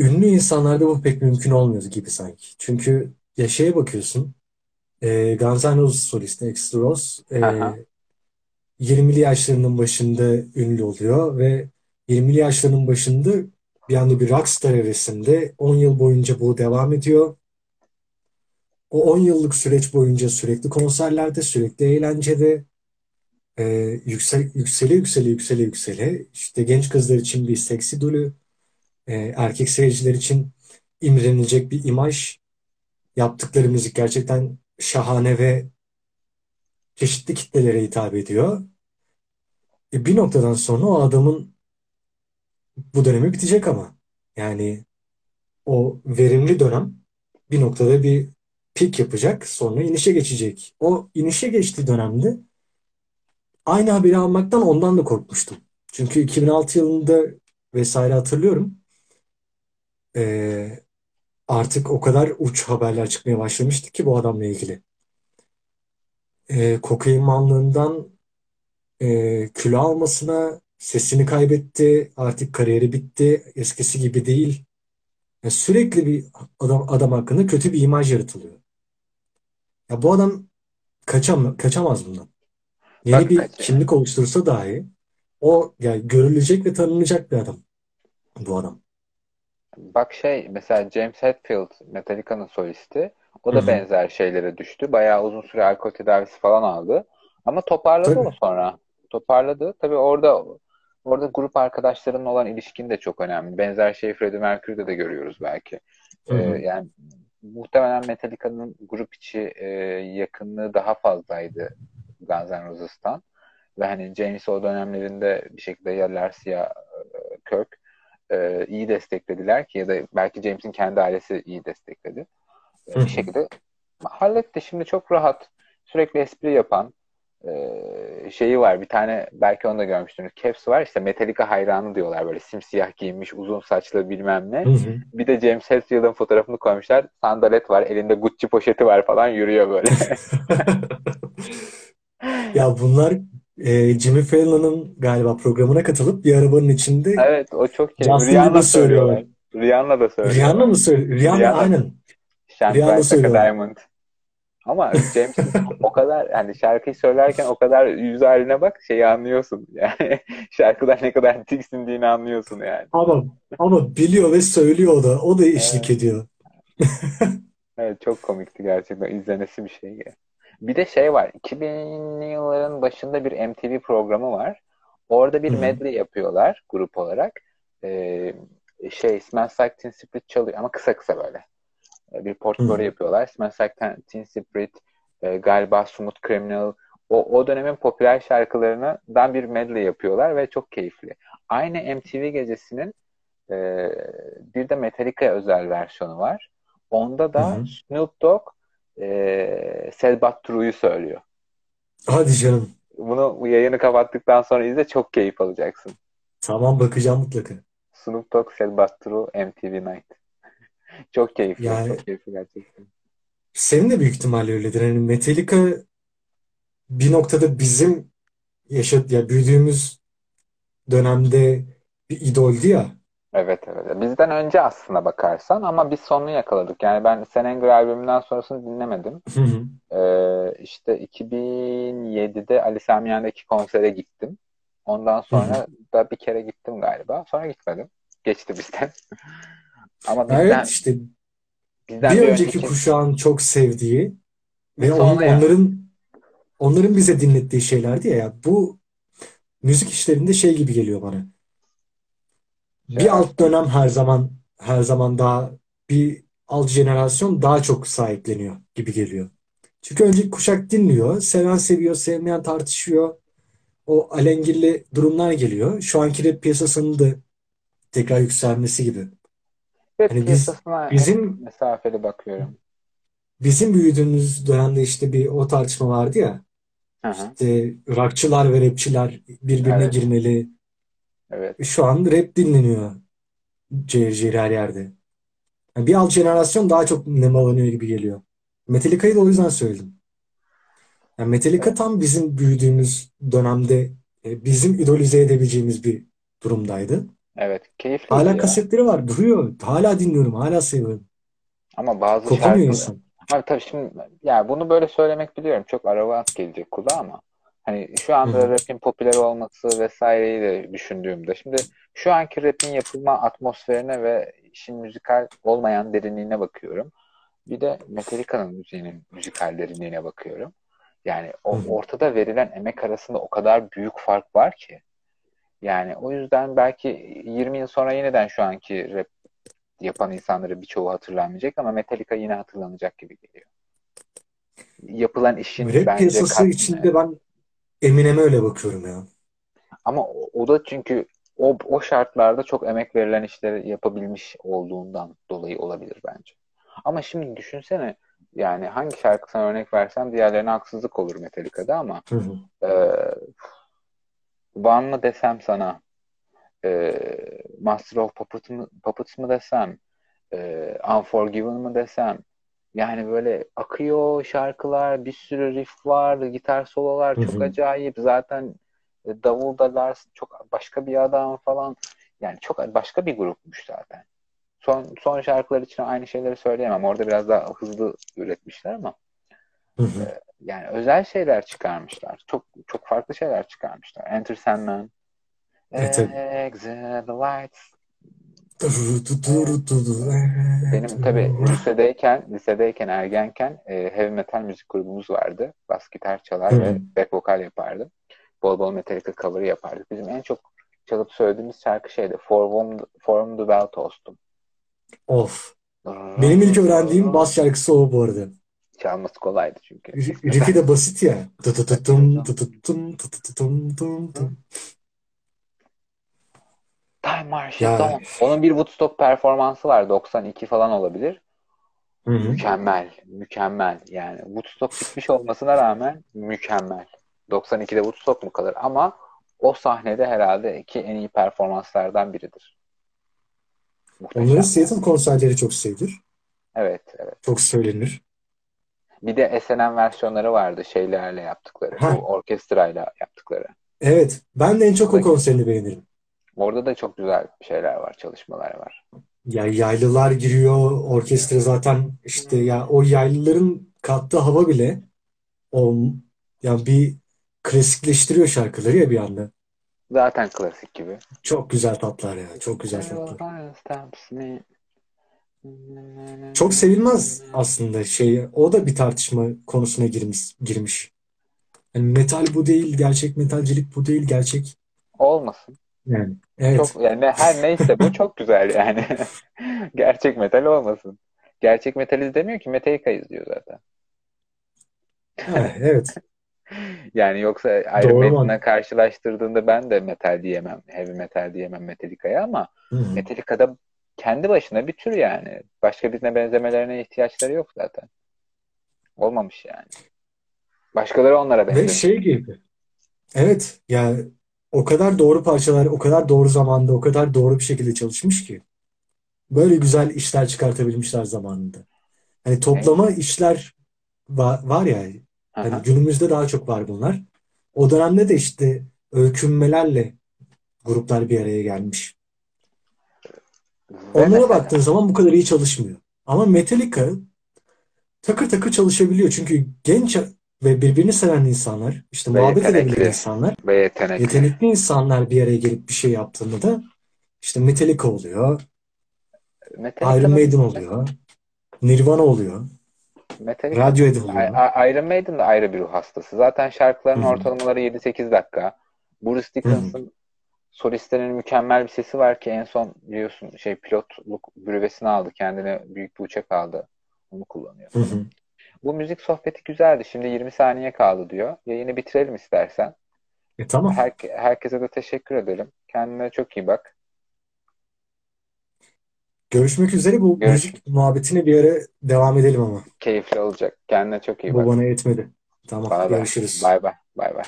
ünlü insanlarda bu pek mümkün olmuyor gibi sanki. Çünkü ya şeye bakıyorsun. E, Guns N' Roses solisti Axl Rose e, Aha. 20'li yaşlarının başında ünlü oluyor ve 20'li yaşlarının başında bir anda bir rockstar evresinde 10 yıl boyunca bu devam ediyor. O 10 yıllık süreç boyunca sürekli konserlerde, sürekli eğlencede e, yüksel, yüksele yüksele yüksele yüksele işte genç kızlar için bir seksi idolü, e, erkek seyirciler için imrenilecek bir imaj. Yaptıkları müzik gerçekten şahane ve çeşitli kitlelere hitap ediyor. E, bir noktadan sonra o adamın bu dönemi bitecek ama. Yani o verimli dönem bir noktada bir pik yapacak, sonra inişe geçecek. O inişe geçtiği dönemde aynı haberi almaktan ondan da korkmuştum. Çünkü 2006 yılında vesaire hatırlıyorum. Ee, artık o kadar uç haberler çıkmaya başlamıştı ki bu adamla ilgili. Ee, kokain bağımlılığından e, kilo almasına, sesini kaybetti, artık kariyeri bitti, eskisi gibi değil. Yani sürekli bir adam, adam hakkında kötü bir imaj yaratılıyor. Ya bu adam kaçam, kaçamaz bundan. Yeni Bak bir kimlik oluştursa dahi o yani görülecek ve tanınacak bir adam bu adam. Bak şey mesela James Hetfield Metallica'nın solisti. O da hı. benzer şeylere düştü. Bayağı uzun süre alkol tedavisi falan aldı. Ama toparladı Tabii. sonra. Toparladı. Tabii orada orada grup arkadaşlarının olan ilişkin de çok önemli. Benzer şeyi Freddie Mercury'de de görüyoruz belki. Ee, yani muhtemelen Metallica'nın grup içi e, yakınlığı daha fazlaydı Guns N' Roses'tan. Ve hani James o dönemlerinde bir şekilde ya Lars ya e, Kirk e, iyi desteklediler ki ya da belki James'in kendi ailesi iyi destekledi. E, bir şekilde halletti. Şimdi çok rahat, sürekli espri yapan e, şeyi var. Bir tane belki onu da görmüştünüz. Caps var işte Metallica hayranı diyorlar böyle simsiyah giyinmiş, uzun saçlı bilmem ne. Hı hı. Bir de James Hetfield'ın fotoğrafını koymuşlar. Sandalet var, elinde Gucci poşeti var falan yürüyor böyle. Ya bunlar e, Jimmy Fallon'ın galiba programına katılıp bir arabanın içinde Evet, o çok keyifli. Justin Bieber Rihanna söylüyorlar. söylüyorlar. Rihanna da Rihanna söylüyorlar. mı söylüyor? Rihanna Rihanna aynen. Rihanna söylüyorlar. Diamond. Ama James'in o kadar yani şarkıyı söylerken o kadar yüz haline bak şeyi anlıyorsun. Yani şarkıdan ne kadar tiksindiğini anlıyorsun yani. Ama ama biliyor ve söylüyor o da. O da eşlik ediyor. evet çok komikti gerçekten. İzlenesi bir şey. Bir de şey var. 2000'li yılların başında bir MTV programı var. Orada bir medley yapıyorlar grup olarak. Ee, şey Smells Like Teen Spirit çalıyor ama kısa kısa böyle. Ee, Bir hı. yapıyorlar. Smells Like Teen Spirit, e, galiba Smooth Criminal. O, o dönemin popüler şarkılarından bir medley yapıyorlar ve çok keyifli. Aynı MTV gecesinin e, bir de Metallica özel versiyonu var. Onda da hı. Snoop Dogg e, Sad But True'yu söylüyor. Hadi canım. Bunu bu yayını kapattıktan sonra izle çok keyif alacaksın. Tamam bakacağım mutlaka. Snoop Dogg Sad But True MTV Night. Çok keyifli, Yani çok keyifli gerçekten. senin de büyük ihtimalle öyledir. Hani Metallica bir noktada bizim yaşat ya büyüdüğümüz dönemde bir idoldü ya. Evet evet. Bizden önce aslına bakarsan ama biz sonunu yakaladık. Yani ben Sen Anger albümünden sonrasını dinlemedim. Hı hı. Ee, işte 2007'de Ali Sami Yen'deki konsere gittim. Ondan Hı hı. sonra da bir kere gittim galiba. Sonra gitmedim. Geçti bizden. Ama Ya Evet bizden işte bizden bir bir önceki önceki kuşağın çok sevdiği ve ya. onların onların bize dinlettiği şeylerdi. Ya Bu müzik işlerinde şey gibi geliyor bana. Bir alt dönem her zaman her zaman daha bir alt jenerasyon daha çok sahipleniyor gibi geliyor. Çünkü önceki kuşak dinliyor, seven seviyor, sevmeyen tartışıyor. O alengirli durumlar geliyor. Şu anki rap piyasasının da tekrar yükselmesi gibi. Rap Hani biz bizim mesafeli bakıyorum. bizim büyüdüğümüz dönemde işte bir o tartışma vardı ya. Hı hı. İşte rockçılar ve rapçiler birbirine Evet, girmeli. Evet. Şu an rap dinleniyor cayır cayır her yerde. Yani bir alt jenerasyon daha çok nemalanıyor gibi geliyor. Metallica'yı da o yüzden söyledim. Yani Metallica tam bizim büyüdüğümüz dönemde e, bizim idolize edebileceğimiz bir durumdaydı. evet. Keyifliydi Hala ya. kasetleri var, duruyor. Hala dinliyorum, hala seviyorum. Ama bazı şarkılar insan. Abi tabii şimdi ya bunu böyle söylemek biliyorum çok arrogant gelecek kulağa ama hani şu anda hı. rap'in popüler olması vesaireyi de düşündüğümde şimdi şu anki rap'in yapılma atmosferine ve işin müzikal olmayan derinliğine bakıyorum. Bir de Metallica'nın müziğinin müzikal derinliğine bakıyorum. Yani o ortada verilen emek arasında o kadar büyük fark var ki. Yani o yüzden belki 20 yıl sonra yeniden şu anki rap yapan insanları birçoğu hatırlanmayacak ama Metallica yine hatırlanacak gibi geliyor. Yapılan işin Rap bence piyasası katmanı. içinde ben Eminem'e öyle bakıyorum ya. Ama o, o da çünkü o, o şartlarda çok emek verilen işleri yapabilmiş olduğundan dolayı olabilir bence. Ama şimdi düşünsene yani hangi şarkısına örnek versem diğerlerine haksızlık olur Metallica'da ama Hı hı. e, One mı desem sana e, Master of Puppets mı, Puppets mı desem e, Unforgiven mı desem yani böyle akıyor şarkılar bir sürü riff var gitar sololar Hı çok hı. acayip. Zaten e, davulda Lars çok başka bir adam falan. Yani çok başka bir grupmuş zaten. Son son şarkılar için aynı şeyleri söyleyemem. Orada biraz daha hızlı üretmişler ama Hı hı. e, yani özel şeyler çıkarmışlar. Çok çok farklı şeyler çıkarmışlar. Enter Sandman. E. Exit the lights Benim tabii lisedeyken, lisedeyken, ergenken e, heavy metal müzik grubumuz vardı. Bas gitar çalar ve back vokal yapardım. Bol bol Metallica cover'ı yapardık. Bizim en çok çalıp söylediğimiz şarkı şeydi. From, From the Bell Toast'um. Of. Benim ilk öğrendiğim bas şarkısı o bu arada. Çalması kolaydı çünkü. Riff'i de basit ya. Tıtıtıtım, tıtıtıtım, tıtıtıtım, tım, tım. Time Marches Ya. On. Onun bir Woodstock performansı var. 92 falan olabilir. Hı hı. Mükemmel. Mükemmel. Yani Woodstock bitmiş olmasına rağmen mükemmel. 92'de Woodstock mu kalır? Ama o sahnede herhalde iki en iyi performanslardan biridir. Onların Muhteşem. Seattle konserleri çok sevilir. Evet, evet. Çok söylenir. Bir de SNM versiyonları vardı şeylerle yaptıkları. Ha. Bu orkestrayla yaptıkları. Evet. Ben de en çok o konserini beğenirim. Orada da çok güzel şeyler var, çalışmalar var. Ya yaylılar giriyor. Orkestra zaten işte ya o yaylıların kattığı hava bile o ya bir klasikleştiriyor şarkıları ya bir anda. Zaten klasik gibi. Çok güzel tatlar ya. Çok güzel tatlar. Çok sevilmez aslında şey. O da bir tartışma konusuna girmiş. girmiş. Yani metal bu değil, gerçek metalcilik bu değil, gerçek. Olmasın. Yani evet. Çok yani her neyse bu çok güzel yani. Gerçek metal olmasın. Gerçek metal izlemiyor ki Metallica izliyor zaten. Ha, evet. Yani yoksa Iron mantık. karşılaştırdığında ben de metal diyemem. Heavy metal diyemem Metallica'ya ama Hı hı. Metallica'da kendi başına bir tür yani. Başka birine benzemelerine ihtiyaçları yok zaten. Olmamış yani. Başkaları onlara Ve benzemiş. şey gibi. Evet ya o kadar doğru parçalar, o kadar doğru zamanda, o kadar doğru bir şekilde çalışmış ki. Böyle güzel işler çıkartabilmişler zamanında. Hani toplama işler var, var ya hani günümüzde daha çok var bunlar. O dönemde de işte öykünmelerle gruplar bir araya gelmiş. Onlara baktığın zaman bu kadar iyi çalışmıyor. Ama Metallica takır takır çalışabiliyor. Çünkü genç ve birbirini seven insanlar, işte Ve muhabbet edebilen insanlar, ve yetenekli. yetenekli insanlar bir araya gelip bir şey yaptığında da işte Metallica oluyor, Iron Metallica'nın Maiden oluyor, Nirvana oluyor, Metallica. I- I- Iron Maiden de ayrı bir ruh hastası. Zaten şarkıların Hı hı. ortalamaları 7-8 dakika. Bruce Dickinson solistlerin mükemmel bir sesi var ki en son biliyorsun şey pilotluk bürüvesini aldı. Kendine büyük bir uçak aldı. Onu kullanıyor. Hı hı. Bu müzik sohbeti güzeldi. Şimdi 20 saniye kaldı diyor. Yayını bitirelim istersen. E tamam. Her, herkese de teşekkür edelim. Kendine çok iyi bak. Görüşmek üzere. Bu Görüş- müzik muhabbetine bir ara devam edelim ama. Keyifli olacak. Kendine çok iyi Bu bak. bana yetmedi. Tamam, Bana görüşürüz. Bay bay. Bay bay.